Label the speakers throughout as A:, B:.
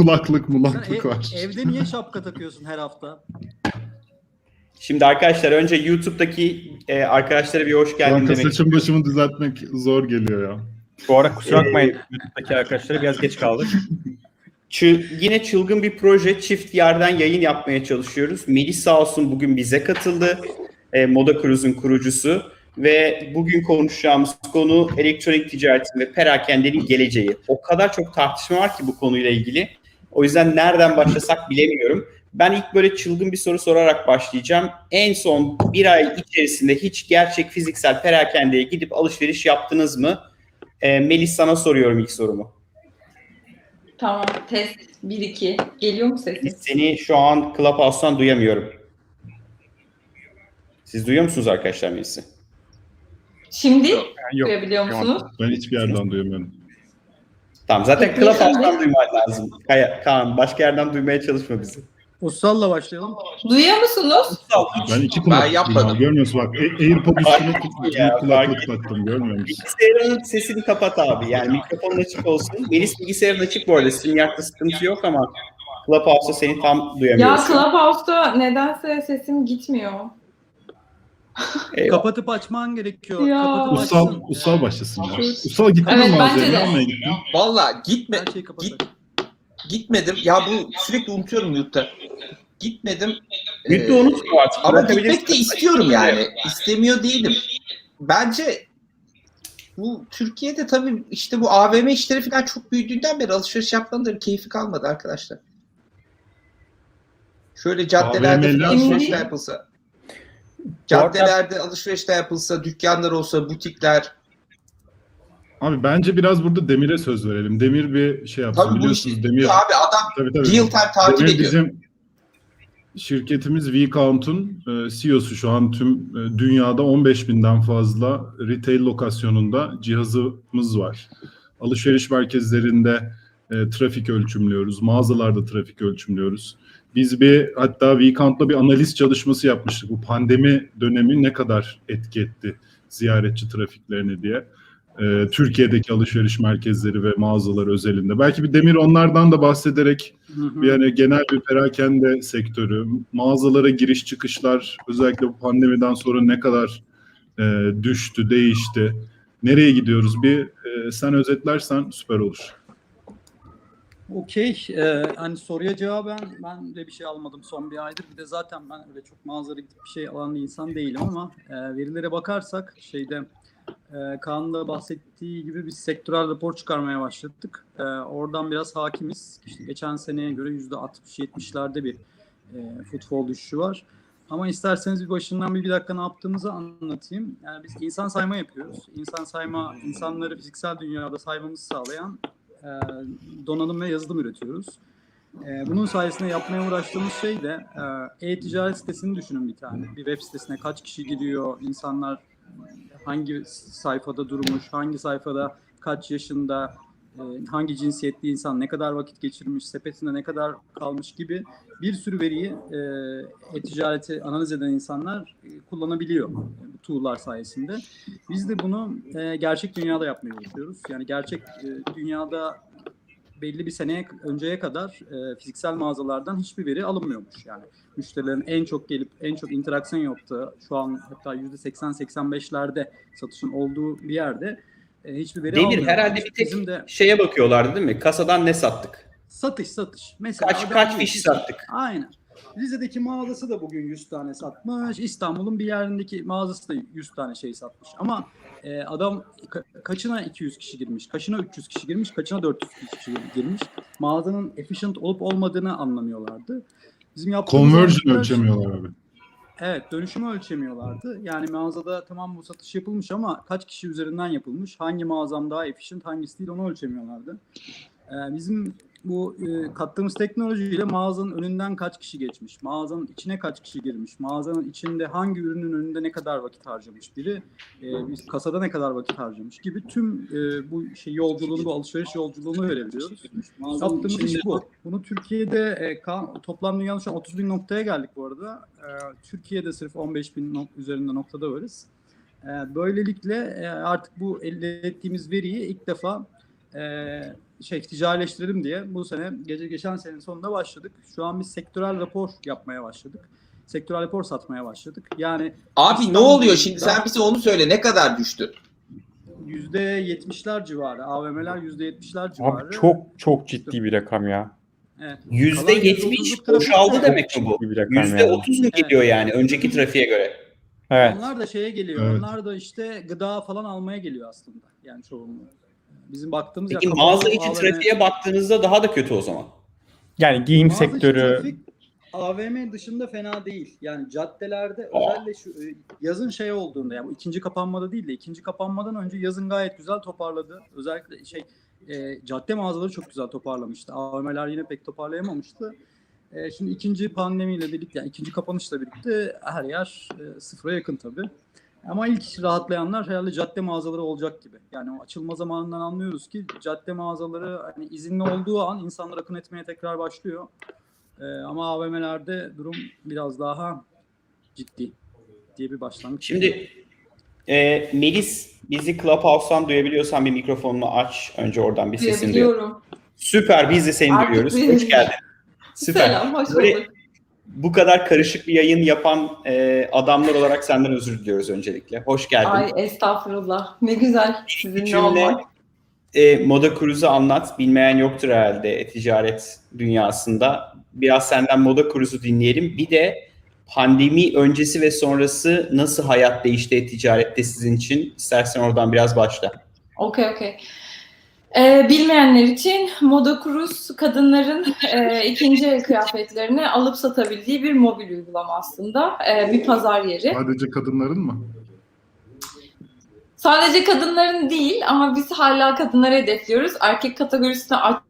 A: kulaklık
B: Sen
A: mulaklık
B: ev-
A: var.
B: evde niye şapka takıyorsun her hafta?
C: Şimdi arkadaşlar önce YouTube'daki e, arkadaşlara bir hoş geldin
A: Kanka
C: demek
A: saçım başımı düzeltmek zor geliyor ya.
D: Bu arada kusura bakmayın YouTube'daki arkadaşlara biraz geç kaldık.
C: Çı- yine çılgın bir proje çift yerden yayın yapmaya çalışıyoruz. Melih sağ olsun bugün bize katıldı. E, Moda Cruise'un kurucusu. Ve bugün konuşacağımız konu elektronik ticaretin ve perakendenin geleceği. O kadar çok tartışma var ki bu konuyla ilgili. O yüzden nereden başlasak bilemiyorum. Ben ilk böyle çılgın bir soru sorarak başlayacağım. En son bir ay içerisinde hiç gerçek fiziksel perakendeye gidip alışveriş yaptınız mı? E, Melih sana soruyorum ilk sorumu.
E: Tamam test 1-2. Geliyor mu sesin?
C: Seni şu an Clubhouse'tan duyamıyorum. Siz duyuyor musunuz arkadaşlar Melis'i?
E: Şimdi
D: Yok.
E: duyabiliyor musunuz?
A: Ben hiçbir yerden duyamıyorum.
C: Tamam zaten
E: Peki,
C: Clubhouse'tan
E: şimdi-
C: duyman lazım. Kaya, Kaan başka yerden duymaya çalışma bizi.
B: Ussal'la başlayalım.
E: Duyuyor musunuz?
A: Ben iki kulaklık
F: yapmadım.
A: var, Görmüyor musun? Bak A- AirPod üstüne tut-
C: Ya,
A: kulaklık taktım. Görmüyor musun?
C: Bilgisayarın sesini kapat abi. Yani mikrofonun açık olsun. Melis bilgisayarın açık bu arada. Sizin yakta sıkıntı yok ama Clubhouse'da seni tam
E: Ya
C: duyamıyoruz.
E: Clubhouse'da nedense sesim gitmiyor.
C: Eyvallah.
B: Kapatıp açman gerekiyor.
E: Ya.
B: Kapatıp
A: Ussal,
B: açsın.
A: Ussal başlasın ya. Ussal gittin
E: Evet,
A: mi
E: bence
A: mağazaya?
E: de.
A: Ne almaya gittin?
F: Valla gitme,
B: Her şeyi kapat.
F: git, gitmedim. Ya bu sürekli unutuyorum YouTube'da. Gitmedim.
C: Müdde
F: Ee,
C: unutma artık.
F: Ama gitmek de istiyorum yani. İstemiyor değilim. Bence bu Türkiye'de tabii işte bu AVM işleri falan çok büyüdüğünden beri alışveriş yapmanın keyfi kalmadı arkadaşlar. Şöyle caddelerde
A: AVM'ler
F: falan
E: çok-
F: yapılsa. Caddelerde alışveriş de yapılsa, dükkanlar olsa, butikler.
A: Abi bence biraz burada Demir'e söz verelim. Demir bir şey yapsın.
F: Tabii
A: Biliyorsunuz
F: işi
A: Demir.
F: abi adam
A: Tabii, tabii.
F: real time takip
A: Demir
F: ediyor.
A: bizim şirketimiz VCount'un e, CEO'su şu an tüm e, dünyada 15 binden fazla retail lokasyonunda cihazımız var. Alışveriş merkezlerinde e, trafik ölçümlüyoruz. Mağazalarda trafik ölçümlüyoruz. Biz bir hatta VCount'la bir analiz çalışması yapmıştık. Bu pandemi dönemi ne kadar etki etti ziyaretçi trafiklerine diye. E, Türkiye'deki alışveriş merkezleri ve mağazalar özelinde. Belki bir Demir onlardan da bahsederek
B: Hı hı.
A: yani genel bir perakende sektörü, mağazalara giriş çıkışlar özellikle bu pandemiden sonra ne kadar e, düştü, değişti, nereye gidiyoruz bir e, sen özetlersen süper olur.
B: Okey. Ee, hani soruya cevaben ben de bir şey almadım son bir aydır. Bir de zaten ben öyle çok mağazara gidip bir şey alan bir insan değilim ama e, verilere bakarsak şeyde e, Kaan'ın da bahsettiği gibi biz sektörel rapor çıkarmaya başladık. E, oradan biraz hakimiz. İşte geçen seneye göre %60-70'lerde bir e, footfall düşüşü var. Ama isterseniz bir başından bir, bir dakika ne yaptığımızı anlatayım. Yani biz insan sayma yapıyoruz. İnsan sayma, insanları fiziksel dünyada saymamızı sağlayan donanım ve yazılım üretiyoruz. E, bunun sayesinde yapmaya uğraştığımız şey de e, e-ticaret sitesini düşünün bir tane. Bir web sitesine kaç kişi giriyor, insanlar hangi sayfada durmuş, hangi sayfada kaç yaşında, e, hangi cinsiyetli insan, ne kadar vakit geçirmiş, sepetinde ne kadar kalmış gibi bir sürü veriyi e, e-ticareti analiz eden insanlar e, kullanabiliyor e, bu tool'lar sayesinde. Biz de bunu e, gerçek dünyada yapmaya çalışıyoruz. Yani gerçek e, dünyada belli bir seneye önceye kadar e, fiziksel mağazalardan hiçbir veri alınmıyormuş. Yani müşterilerin en çok gelip en çok interaksiyon yaptığı şu an hatta %80-85'lerde satışın olduğu bir yerde e, hiçbir veri
C: Demir herhalde bir tek
B: Bizim de
C: şeye bakıyorlardı değil mi? Kasadan ne sattık?
B: satış satış. Mesela
C: Kaç
B: adam
C: kaç
B: ki-
C: sattık?
B: Aynen. Rize'deki mağazası da bugün 100 tane satmış. İstanbul'un bir yerindeki mağazası da 100 tane şey satmış. Ama e, adam ka- kaçına 200 kişi girmiş, kaçına 300 kişi girmiş, kaçına 400 kişi girmiş. Mağazanın efficient olup olmadığını anlamıyorlardı. Bizim yaptığımız
A: Conversion ölçemiyorlar abi.
B: Evet, dönüşümü ölçemiyorlardı. Yani mağazada tamam bu satış yapılmış ama kaç kişi üzerinden yapılmış, hangi mağazam daha efficient, hangisi değil onu ölçemiyorlardı. Ee, bizim bu e, kattığımız teknolojiyle mağazanın önünden kaç kişi geçmiş, mağazanın içine kaç kişi girmiş, mağazanın içinde hangi ürünün önünde ne kadar vakit harcamış biri, e, biz kasada ne kadar vakit harcamış gibi tüm e, bu şey yolculuğunu, bu alışveriş yolculuğunu verebiliyoruz. Yaptığımız iş bu. Bunu Türkiye'de e, ka- toplam dünyada şu an 30 bin noktaya geldik bu arada. E, Türkiye'de sırf 15 bin nok- üzerinde noktada varız. E, böylelikle e, artık bu elde ettiğimiz veriyi ilk defa e, şey ticarileştirelim diye bu sene gece geçen senenin sonunda başladık. Şu an biz sektörel rapor yapmaya başladık. Sektörel rapor satmaya başladık. Yani
F: Abi ne oluyor şimdi? Sen bize onu söyle. Ne kadar düştü?
B: %70'ler civarı, AVM'ler %70'ler civarı.
D: Abi çok çok ciddi bir rakam ya.
B: Evet.
C: Yüzde
B: Kalan
C: yetmiş
B: %30'luk trafik
C: boşaldı
B: var.
C: demek mi bu?
D: Ciddi bir rakam
C: Yüzde
D: yani.
C: otuz mu gidiyor yani önceki trafiğe göre?
D: Evet.
B: Onlar da şeye geliyor.
A: Evet.
B: Onlar da işte gıda falan almaya geliyor aslında. Yani çoğunluğu. Bizim baktığımız
C: Peki
B: ya
C: mağaza içi
B: AVM
C: trafiğe baktığınızda daha da kötü o zaman.
D: Yani giyim
B: Mağaza
D: sektörü
B: trafik AVM dışında fena değil. Yani caddelerde özellikle şu e, yazın şey olduğunda yani ikinci kapanmada değil de ikinci kapanmadan önce yazın gayet güzel toparladı. Özellikle şey e, cadde mağazaları çok güzel toparlamıştı. AVM'ler yine pek toparlayamamıştı. E, şimdi ikinci pandemiyle birlikte yani ikinci kapanışla birlikte her yer e, sıfıra yakın tabii. Ama ilk rahatlayanlar herhalde cadde mağazaları olacak gibi. Yani o açılma zamanından anlıyoruz ki cadde mağazaları hani izinli olduğu an insanlar akın etmeye tekrar başlıyor. Ee, ama AVM'lerde durum biraz daha ciddi diye bir başlangıç.
C: Şimdi e, Melis bizi Clubhouse'dan duyabiliyorsan bir mikrofonunu aç. Önce oradan bir sesini.
E: Duyabiliyorum.
C: Süper biz de seni
E: Artık
C: duyuyoruz.
E: beni-
C: Hoş geldin. Süper.
E: Selam, hoş
C: Böyle-
E: bulduk.
C: Bu kadar karışık bir yayın yapan e, adamlar olarak senden özür diliyoruz öncelikle. Hoş geldin.
E: Ay estağfurullah. Ne güzel sizinle olmak.
C: e, Moda Cruise'u anlat. Bilmeyen yoktur herhalde e-ticaret dünyasında. Biraz senden Moda Cruise'u dinleyelim. Bir de pandemi öncesi ve sonrası nasıl hayat değişti e-ticarette sizin için? İstersen oradan biraz başla.
E: Okey okey. Ee, bilmeyenler için Moda Cruise kadınların e, ikinci el kıyafetlerini alıp satabildiği bir mobil uygulama aslında. Ee, bir pazar yeri.
A: Sadece kadınların mı?
E: Sadece kadınların değil ama biz hala kadınları hedefliyoruz. Erkek kategorisine aç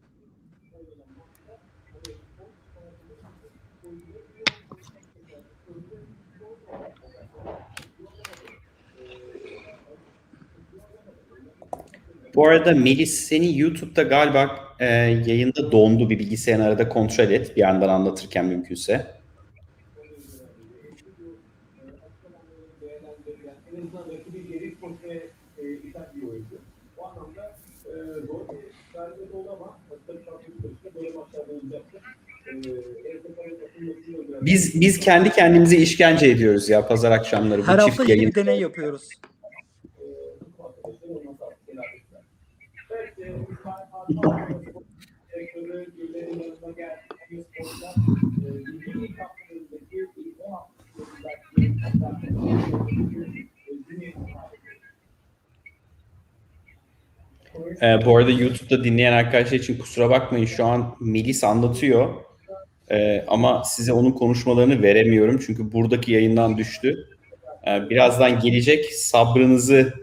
C: Bu arada Melis senin YouTube'da galiba e, yayında dondu bir bilgisayarın arada kontrol et bir yandan anlatırken mümkünse. Biz biz kendi kendimize işkence ediyoruz ya pazar akşamları bu
B: Her
C: çift
B: hafta yeni
C: yayın.
B: bir deney yapıyoruz.
C: Ee, bu arada YouTube'da dinleyen arkadaşlar için kusura bakmayın şu an Melis anlatıyor. Ee, ama size onun konuşmalarını veremiyorum çünkü buradaki yayından düştü. Ee, birazdan gelecek sabrınızı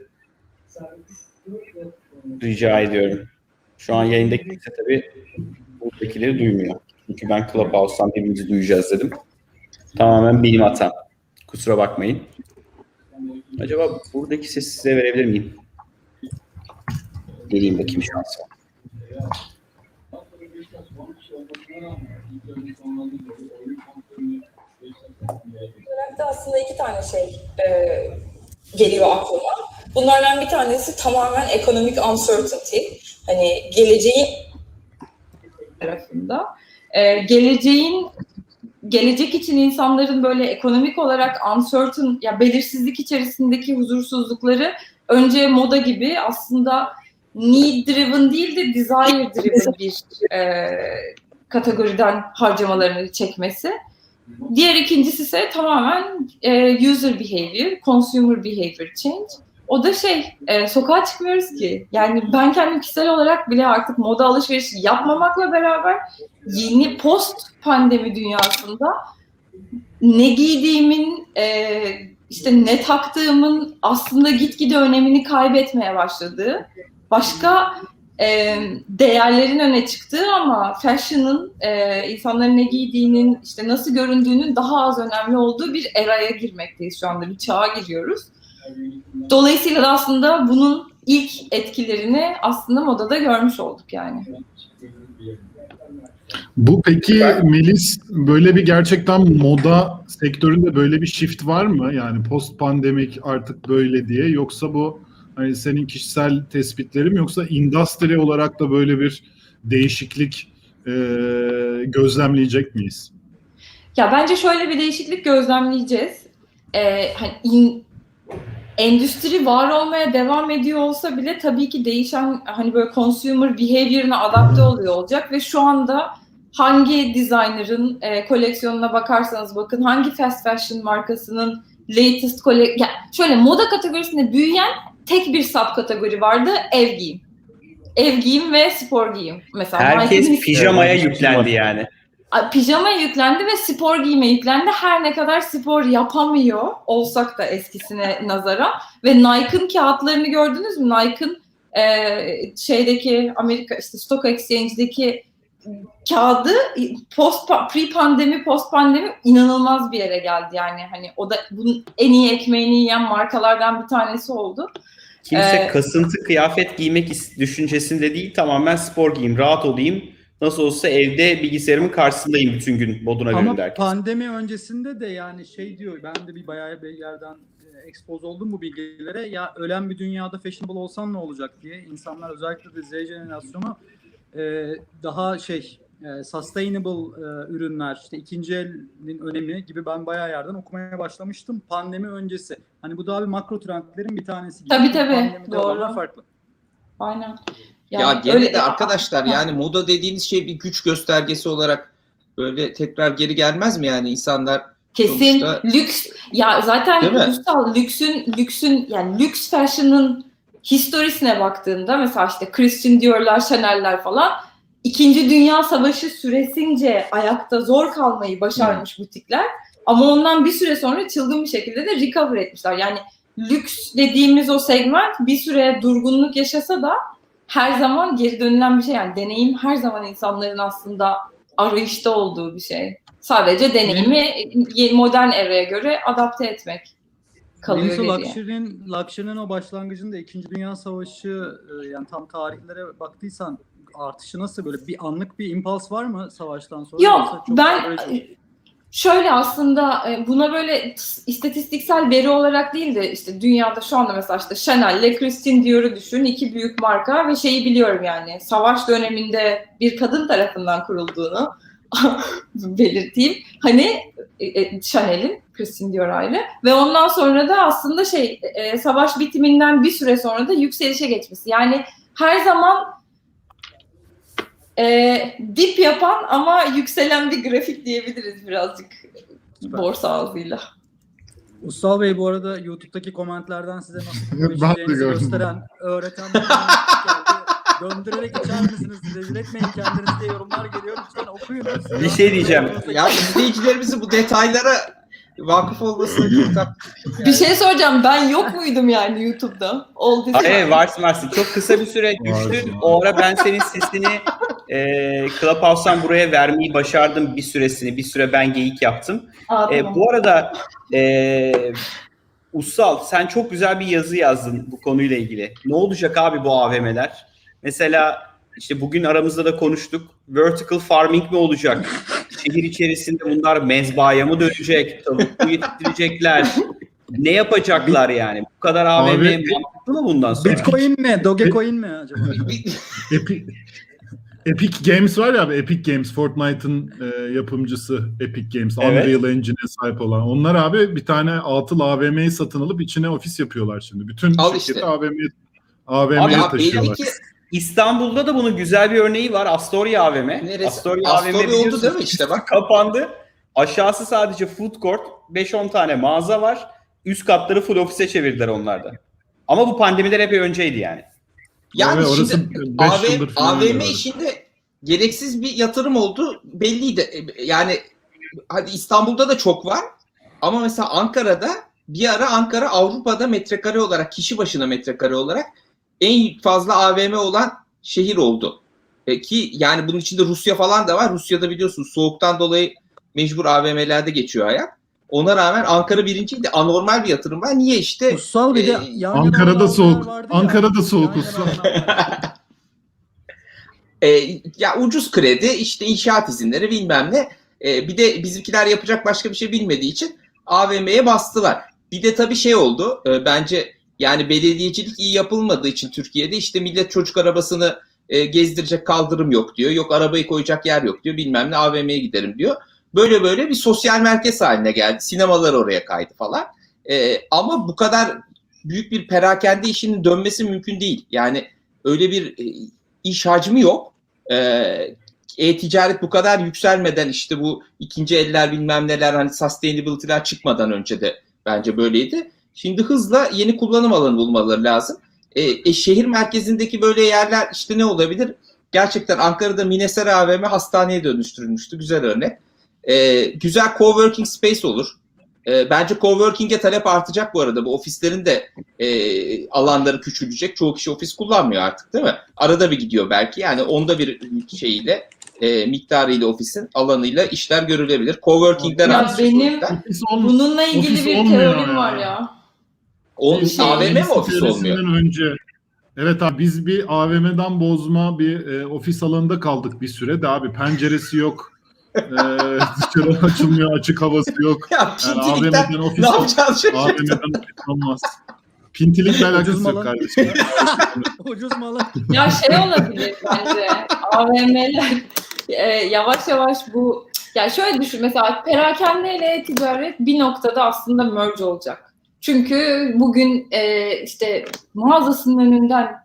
C: rica ediyorum. Şu an yayındaki kimse tabii buradakileri duymuyor. Çünkü ben Clubhouse'tan birbirimizi duyacağız dedim. Tamamen benim hatam. Kusura bakmayın. Acaba buradaki sesi size verebilir miyim? Geleyim bakayım an.
G: dönemde aslında iki tane şey e, geliyor aklıma. Bunlardan bir tanesi tamamen economic uncertainty. Hani geleceğin
E: tarafında. Ee, geleceğin gelecek için insanların böyle ekonomik olarak uncertain ya belirsizlik içerisindeki huzursuzlukları önce moda gibi aslında need driven değil de desire driven bir e, kategoriden harcamalarını çekmesi. Diğer ikincisi ise tamamen e, user behavior, consumer behavior change. O da şey, e, sokağa çıkmıyoruz ki. Yani ben kendim kişisel olarak bile artık moda alışverişi yapmamakla beraber yeni post pandemi dünyasında ne giydiğimin, e, işte ne taktığımın aslında gitgide önemini kaybetmeye başladığı, başka e, değerlerin öne çıktığı ama fashion'ın, e, insanların ne giydiğinin, işte nasıl göründüğünün daha az önemli olduğu bir eraya girmekteyiz şu anda. Bir çağa giriyoruz. Dolayısıyla da aslında bunun ilk etkilerini aslında modada görmüş olduk yani.
A: Bu peki Melis böyle bir gerçekten moda sektöründe böyle bir shift var mı? Yani post pandemik artık böyle diye yoksa bu hani senin kişisel tespitlerin mi yoksa industry olarak da böyle bir değişiklik e, gözlemleyecek miyiz?
E: Ya bence şöyle bir değişiklik gözlemleyeceğiz. Ee, hani in- endüstri var olmaya devam ediyor olsa bile tabii ki değişen hani böyle consumer behavior'ına adapte oluyor olacak ve şu anda hangi designer'ın e, koleksiyonuna bakarsanız bakın hangi fast fashion markasının latest kole ya şöyle moda kategorisinde büyüyen tek bir sub kategori vardı ev giyim. Ev giyim ve spor giyim. Mesela
C: Herkes pijamaya yüklendi yani.
E: Pijama yüklendi ve spor giyime yüklendi. Her ne kadar spor yapamıyor olsak da eskisine nazara ve Nike'ın kağıtlarını gördünüz mü? Nike'ın e, şeydeki Amerika işte Stock Exchange'deki kağıdı post pre pandemi post pandemi inanılmaz bir yere geldi yani hani o da bunun en iyi ekmeğini yiyen markalardan bir tanesi oldu.
C: Kimse
E: Ee,
C: kasıntı kıyafet giymek düşüncesinde değil tamamen spor giyeyim, rahat olayım. Nasıl olsa evde bilgisayarımın karşısındayım bütün gün moduna
B: Ama
C: göre derken.
B: pandemi öncesinde de yani şey diyor ben de bir bayağı bir yerden e, expose oldum bu bilgilere. Ya ölen bir dünyada fashionable olsan ne olacak diye insanlar özellikle de Z jenerasyonu e, daha şey e, sustainable e, ürünler işte ikinci elin önemi gibi ben bayağı yerden okumaya başlamıştım pandemi öncesi. Hani bu daha bir makro trendlerin bir tanesi. gibi.
E: Tabii, tabii,
B: Pandemide
E: doğru.
B: farklı.
E: Aynen.
F: Ya
E: Yani
F: gene
E: öyle-
F: de arkadaşlar
E: Ha.
F: yani moda dediğiniz şey bir güç göstergesi olarak böyle tekrar geri gelmez mi yani insanlar
E: Kesin
F: Sonuçta-
E: lüks ya zaten ulusal lüksün lüksün yani lüks fashion'ın historisine baktığında mesela işte Christian Dior'lar, Chanel'ler falan İkinci Dünya Savaşı süresince ayakta zor kalmayı başarmış butikler ama ondan bir süre sonra çılgın bir şekilde de recover etmişler. Yani lüks dediğimiz o segment bir süre durgunluk yaşasa da her zaman geri dönülen bir şey. Yani deneyim her zaman insanların aslında arayışta olduğu bir şey. Sadece deneyimi modern evreye göre adapte etmek kalıyor geriye.
B: Luxury'nin, Luxury'nin o başlangıcında 2. Dünya Savaşı e, yani tam tarihlere baktıysan artışı nasıl böyle bir anlık bir impuls var mı savaştan sonra?
E: Yok ben şöyle aslında e, buna böyle istatistiksel veri olarak değil de işte dünyada şu anda mesela işte Chanel ile Christian Dior'u düşün iki büyük marka ve şeyi biliyorum yani savaş döneminde bir kadın tarafından kurulduğunu belirteyim. Hani e, e, Chanel'in Christian Dior ayrı ve ondan sonra da aslında şey e, savaş bitiminden bir süre sonra da yükselişe geçmesi. Yani her zaman e, dip yapan ama yükselen bir grafik diyebiliriz birazcık
B: Süper.
E: borsa ağzıyla.
B: Ussal Bey bu arada YouTube'daki komentlerden size nasıl
A: gördüm.
B: gösteren, öğreten bir komment geldi. Döndürerek geçer misiniz? Rezil etmeyin kendinizi diye yorumlar geliyor. Lütfen okuyun.
C: Bir şey diyeceğim.
F: ya izleyicilerimizin bu detaylara vakıf olmasına çok tatlı.
E: Bir şey soracağım ben yok muydum yani YouTube'da? Olduysa.
C: Hayır varsın varsın. Çok kısa bir süre düştün. O ara ben senin sesini e, Clubhouse'dan buraya vermeyi başardım bir süresini. Bir süre ben geyik yaptım.
E: Aa,
C: E,
E: tamam.
C: bu arada e, Ussal sen çok güzel bir yazı yazdın bu konuyla ilgili. Ne olacak abi bu AVM'ler? Mesela işte bugün aramızda da konuştuk. Vertical farming mi olacak? Şehir içerisinde bunlar mezbaya mı dönecek? Tavuk mu yetiştirecekler? Ne yapacaklar yani? Bu kadar AVM
A: Abi-
C: mantıklı mı bundan sonra?
B: Bitcoin mi? Dogecoin mi acaba?
A: Epic, Epic Games var ya abi Epic Games Fortnite'ın e, yapımcısı Epic Games
C: Evet.
A: Unreal Engine'e sahip olan. Onlar abi bir tane atıl AVM'yi satın alıp içine ofis yapıyorlar şimdi. Bütün
F: Al
A: şirketi
F: işte.
A: AVM'ye AVM'ye taşıyorlar.
F: ki
C: İstanbul'da da bunun güzel bir örneği var. Astoria AVM.
F: Neresi?
C: Astoria,
F: Astoria oldu
C: biliyorsunuz,
F: değil mi işte bak.
C: Kapandı. Aşağısı sadece food court. 5-10 tane mağaza var. Üst katları full ofise çevirdiler onlarda. Ama bu pandemiden epey önceydi yani.
F: yani
A: Abi orası
F: şimdi AVM, AVM işinde gereksiz bir yatırım oldu belliydi. E, Yani hadi İstanbul'da da çok var ama mesela Ankara'da bir ara Ankara Avrupa'da metrekare olarak kişi başına metrekare olarak en fazla AVM olan şehir oldu. E, ki yani bunun içinde Rusya falan da var. Rusya'da biliyorsunuz soğuktan dolayı mecbur AVM'lerde geçiyor hayat. Ona rağmen Ankara birinciydi. Anormal bir yatırım var. Niye işte?
B: Ussal bir de
F: Ee,
B: yan yana
A: Ankara'da soğuk.
B: vardı ya.
A: Ankara'da soğuk
B: olanlar.
F: E, ya ucuz kredi, işte inşaat izinleri bilmem ne. E, bir de bizimkiler yapacak başka bir şey bilmediği için AVM'ye bastılar. Bir de tabii şey oldu. e, bence yani belediyecilik iyi yapılmadığı için Türkiye'de işte millet çocuk arabasını e, gezdirecek kaldırım yok diyor. Yok arabayı koyacak yer yok diyor. Bilmem ne AVM'ye giderim diyor. Böyle böyle bir sosyal merkez haline geldi. Sinemalar oraya kaydı falan. E, ama bu kadar büyük bir perakende işinin dönmesi mümkün değil. Yani öyle bir e, iş hacmi yok. E, e-ticaret bu kadar yükselmeden işte bu ikinci eller bilmem neler hani sustainability'ler çıkmadan önce de bence böyleydi. Şimdi hızla yeni kullanım alanı bulmaları lazım. E, e, şehir merkezindeki böyle yerler işte ne olabilir? Gerçekten Ankara'da Minesar AVM hastaneye dönüştürülmüştü. Güzel örnek. E, güzel coworking space olur. E, bence coworking'e talep artacak bu arada. Bu ofislerin de e, alanları küçülecek. Çoğu kişi ofis kullanmıyor artık değil mi? Arada bir gidiyor belki. Yani onda bir şeyiyle e, miktarıyla ofisin alanıyla işler görülebilir. Coworking'den
E: Ya benim- Bununla ilgili
A: Ofis
E: bir teorim var ya.
F: O,
E: Şey,
F: AVM mi ofis olmuyor?
A: önce Evet abi biz bir AVM'den bozma bir e, ofis alanında kaldık bir süre de abi penceresi yok. E, dışarı açılmıyor açık havası yok.
F: Ya
A: Yani AVM'den ofis
F: ne yapacağız şimdi?
A: AVM'den ofis olmaz. Pintilikle alakası
B: Ucuz
A: yok kardeşim.
B: Ucuz malı.
E: Ya şey olabilir bence AVM'ler e, yavaş yavaş bu ya şöyle düşün mesela perakende ile ticaret bir noktada aslında merge olacak. Çünkü bugün e, işte mağazasının önünden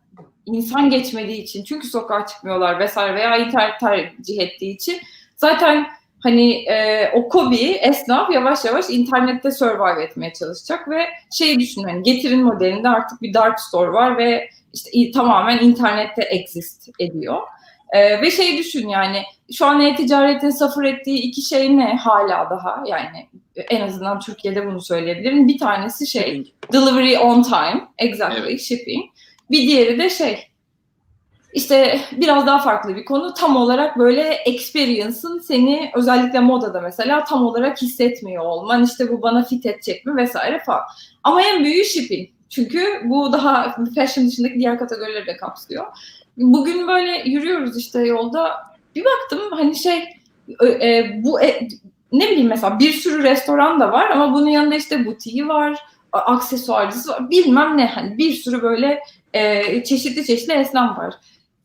E: insan geçmediği için çünkü sokağa çıkmıyorlar vesaire veya internet tercih ettiği için zaten hani e, o kobi esnaf yavaş yavaş internette survive etmeye çalışacak ve şey düşün hani getirin modelinde artık bir dark store var ve işte tamamen internette exist ediyor. Ee, ve şey düşün yani şu an e-ticaretin suffer ettiği iki şey ne hala daha yani en azından Türkiye'de bunu söyleyebilirim. Bir tanesi şey delivery on time exactly
F: Evet.
E: shipping. Bir diğeri de şey işte biraz daha farklı bir konu tam olarak böyle experience'ın seni özellikle modada mesela tam olarak hissetmiyor olman işte bu bana fit edecek mi vesaire falan. Ama en büyüğü shipping. Çünkü bu daha fashion dışındaki diğer kategorileri de kapsıyor. Bugün böyle yürüyoruz işte yolda bir baktım hani şey e, bu e, ne bileyim mesela bir sürü restoran da var ama bunun yanında işte butiği var, aksesuarcısı var bilmem ne hani bir sürü böyle e, çeşitli çeşitli esnaf var.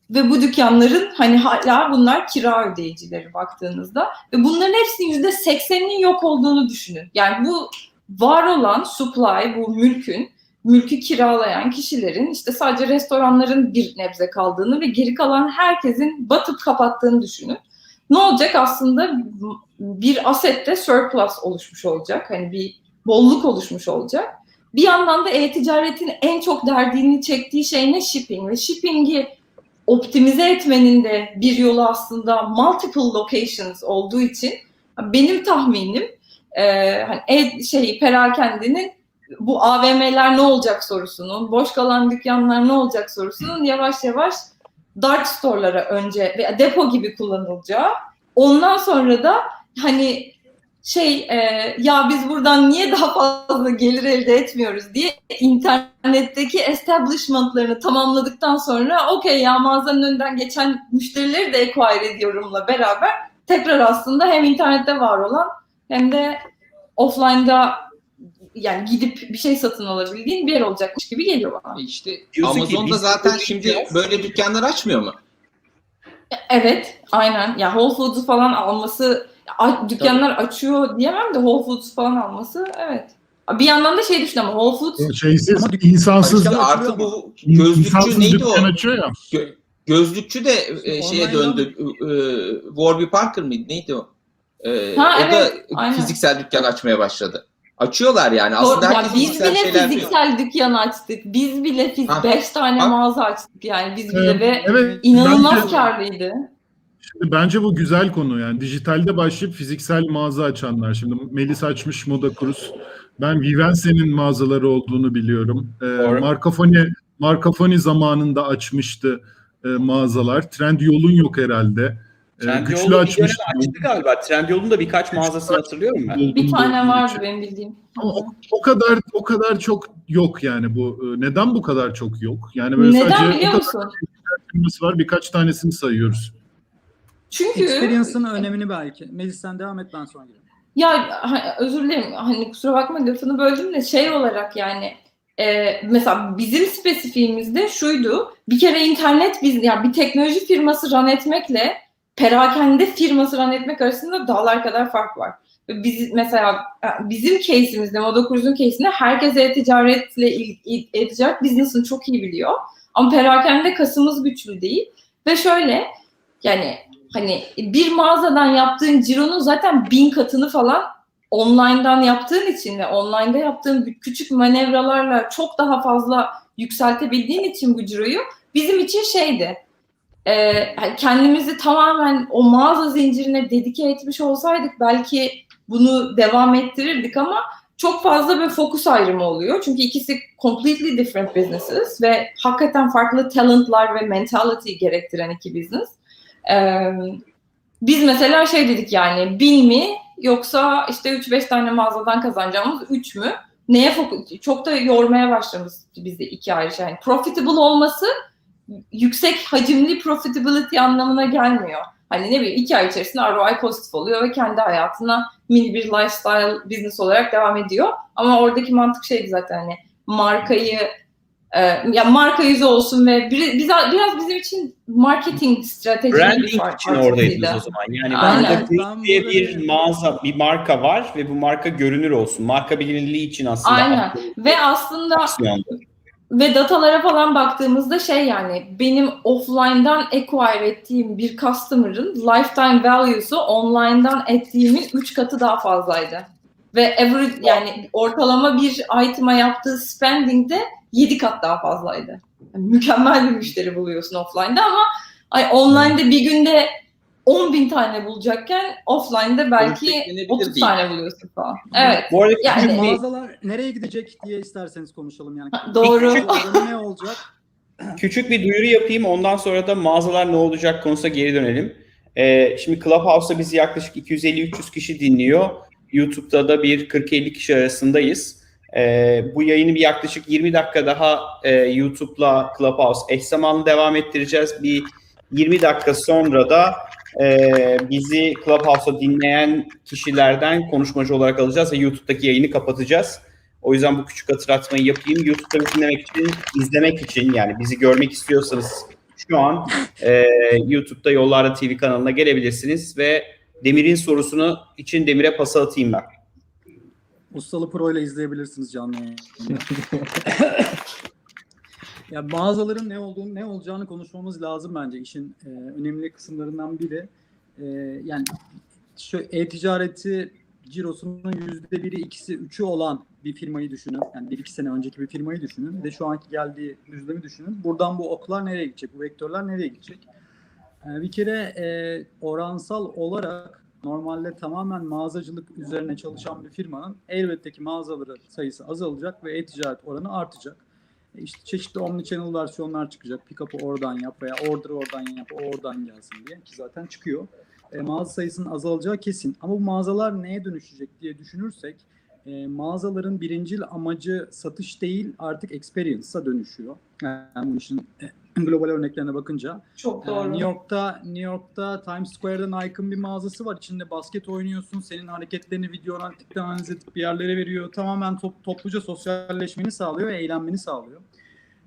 E: Ve bu dükkanların hani hala bunlar kira ödeyicileri baktığınızda ve bunların hepsinin yüzde sekseninin yok olduğunu düşünün. Yani bu var olan supply, bu mülkün, mülkü kiralayan kişilerin işte sadece restoranların bir nebze kaldığını ve geri kalan herkesin batıp kapattığını düşünün. Ne olacak aslında bir asette surplus oluşmuş olacak. Hani bir bolluk oluşmuş olacak. Bir yandan da e-ticaretin en çok derdini çektiği şey ne? Shipping. Ve shipping'i optimize etmenin de bir yolu aslında multiple locations olduğu için benim tahminim e, hani e, şey perakendenin bu AVM'ler ne olacak sorusunun, boş kalan dükkanlar ne olacak sorusunun yavaş yavaş dark store'lara önce ve depo gibi kullanılacağı. Ondan sonra da hani şey e, ya biz buradan niye daha fazla gelir elde etmiyoruz diye internetteki establishment'larını tamamladıktan sonra okey ya mağazanın önünden geçen müşterileri de acquire ediyorumla beraber tekrar aslında hem internette var olan hem de offline'da yani gidip bir şey satın alabildiğin bir yer olacakmış gibi geliyor bana.
F: İşte
C: Diyorsun ki
F: Amazon'da
C: biz
F: zaten şimdi
C: gideceğiz.
F: böyle dükkanlar açmıyor mu?
E: Evet, aynen. Ya Whole Foods'u falan alması, dükkanlar açıyor diyemem de Whole Foods falan alması, evet. Bir yandan da şey düşün ama Whole Foods
A: Şeysiz,
B: Ama dük-
A: insansız,
B: dükkan açılıyor
F: Artı
B: ama.
F: bu gözlükçü neydi o?
A: ya.
F: Gö- gözlükçü de e, şeye döndü. E, Warby Parker mıydı? Neydi o? E,
E: Ha,
F: o
E: evet,
F: da
E: aynen.
F: fiziksel dükkan açmaya başladı. Açıyorlar yani. Aslında
E: ya biz
F: fiziksel
E: bile fiziksel dükkan açtık. Biz bile fiz
F: Ha.
E: 5 tane
F: Ha.
E: mağaza açtık yani biz bile ve
A: evet,
E: inanılmaz
A: bence-
E: karlıydı.
A: Şimdi bence bu güzel konu yani dijitalde başlayıp fiziksel mağaza açanlar. Şimdi Melis açmış Moda Cruz. Ben Vivense'nin mağazaları olduğunu biliyorum. Ee,
C: Doğru.
A: Marcafoni, Marcafoni zamanında açmıştı e, mağazalar. Trendyol'un yok herhalde. Ee,
C: Trendyol'u bir
A: açmıştı.
C: açtı galiba. Trendyol'un da birkaç mağazasını hatırlıyorum ben.
E: Bir tane vardı benim bildiğim.
A: Ama o, o kadar o kadar çok yok yani bu. Ee, Neden bu kadar çok yok? Yani böyle
E: Neden
A: sadece
E: biliyor musun?
A: firması var birkaç tanesini sayıyoruz.
E: Çünkü
B: Experience'ın önemini belki. Melis sen devam et ben sonra gireyim.
E: Ya özür dilerim hani kusura bakma lafını böldüm de şey olarak yani e, mesela bizim spesifiğimizde şuydu. Bir kere internet biz yani bir teknoloji firması run etmekle perakende firması run etmek arasında dağlar kadar fark var. Biz mesela e, bizim case'imizde, Modokruz'un case'inde herkes e-ticaretle e-ticaret business'ını çok iyi biliyor. Ama perakende kasımız güçlü değil. Ve şöyle yani hani bir mağazadan yaptığın cironun zaten bin katını falan online'dan yaptığın için ve online'da yaptığın küçük manevralarla çok daha fazla yükseltebildiğin için bu ciroyu bizim için şeydi. E, kendimizi tamamen o mağaza zincirine dedike etmiş olsaydık belki bunu devam ettirirdik ama çok fazla bir fokus ayrımı oluyor. Çünkü ikisi completely different businesses ve hakikaten farklı talentlar ve mentality gerektiren iki business. Ee, biz mesela şey dedik yani bin mi yoksa işte 3-5 tane mağazadan kazanacağımız 3 mü? Neye fokus? Çok da yormaya başlamıştı bizde iki ayrı şey. Yani profitable olması yüksek hacimli profitability anlamına gelmiyor. Hani ne bileyim iki ay içerisinde ROI pozitif oluyor ve kendi hayatına mini bir lifestyle business olarak devam ediyor. Ama oradaki mantık şeydi zaten hani markayı e, ya marka yüzü olsun ve bir, biraz, biraz bizim için marketing strateji
C: Branding için oradaydınız o zaman. Yani
E: Aynen.
C: Group diye
B: burada
C: bir mağaza, bir marka var ve bu marka görünür olsun. Marka bilinirliği için aslında
E: Aynen. Ve aslında
C: aksiyondu.
E: Ve datalara falan baktığımızda şey yani benim offline'dan acquire ettiğim bir customer'ın lifetime value'su online'dan ettiğimin 3 katı daha fazlaydı. Ve average yani ortalama bir item'a yaptığı spending de 7 kat daha fazlaydı. Yani mükemmel bir müşteri buluyorsun offline'da ama ay online'da bir günde 10 bin tane bulacakken offline'da belki
F: Ölçeklenebilir
E: 30
F: değil.
E: tane buluyorsun falan. Evet.
C: Bu arada
E: Yani-
C: bir-
B: Mağazalar nereye gidecek diye isterseniz konuşalım yani.
E: Doğru.
B: Ne olacak?
C: Küçük bir duyuru yapayım. Ondan sonra da mağazalar ne olacak konusuna geri dönelim. Ee, şimdi Clubhouse'da bizi yaklaşık 250-300 kişi dinliyor. YouTube'da da bir 40-50 kişi arasındayız. Ee, bu yayını bir yaklaşık 20 dakika daha e, YouTube'la Clubhouse eş zamanlı devam ettireceğiz. Bir 20 dakika sonra da e, bizi Clubhouse'da dinleyen kişilerden konuşmacı olarak alacağız ve YouTube'daki yayını kapatacağız. O yüzden bu küçük hatırlatmayı yapayım. YouTube'da dinlemek için, izlemek için yani bizi görmek istiyorsanız şu an e, YouTube'da Yollarda TV kanalına gelebilirsiniz ve Demir'in sorusunu için Demir'e pas atayım ben.
B: Ustalı Pro ile izleyebilirsiniz canlı yayını. ya mağazaların ne olduğunu, ne olacağını konuşmamız lazım bence. İşin e, önemli kısımlarından biri. E, yani şu e-ticareti cirosunun yüzde biri, ikisi, üçü olan bir firmayı düşünün. Yani bir iki sene önceki bir firmayı düşünün. Bir de şu anki geldiği düzlemi düşünün. Buradan bu oklar nereye gidecek? Bu vektörler nereye gidecek? E, bir kere e, oransal olarak normalde tamamen mağazacılık üzerine çalışan bir firmanın elbette ki mağazaları sayısı azalacak ve e-ticaret oranı artacak. E İşte çeşitli omnichannel versiyonlar çıkacak. Pick-up'ı oradan yap veya order oradan yap, o oradan gelsin diye ki zaten çıkıyor. E, mağaza sayısının azalacağı kesin. Ama bu mağazalar neye dönüşecek diye düşünürsek e, mağazaların birincil amacı satış değil artık experience'a dönüşüyor. Yani bu işin e, global örneklerine bakınca.
E: Çok
B: Ee,
E: doğru.
B: New York'ta New York'ta Times Square'da Nike'ın bir mağazası var. İçinde basket oynuyorsun. Senin hareketlerini video analitikten analiz edip bir yerlere veriyor. Tamamen top, topluca sosyalleşmeni sağlıyor ve eğlenmeni sağlıyor.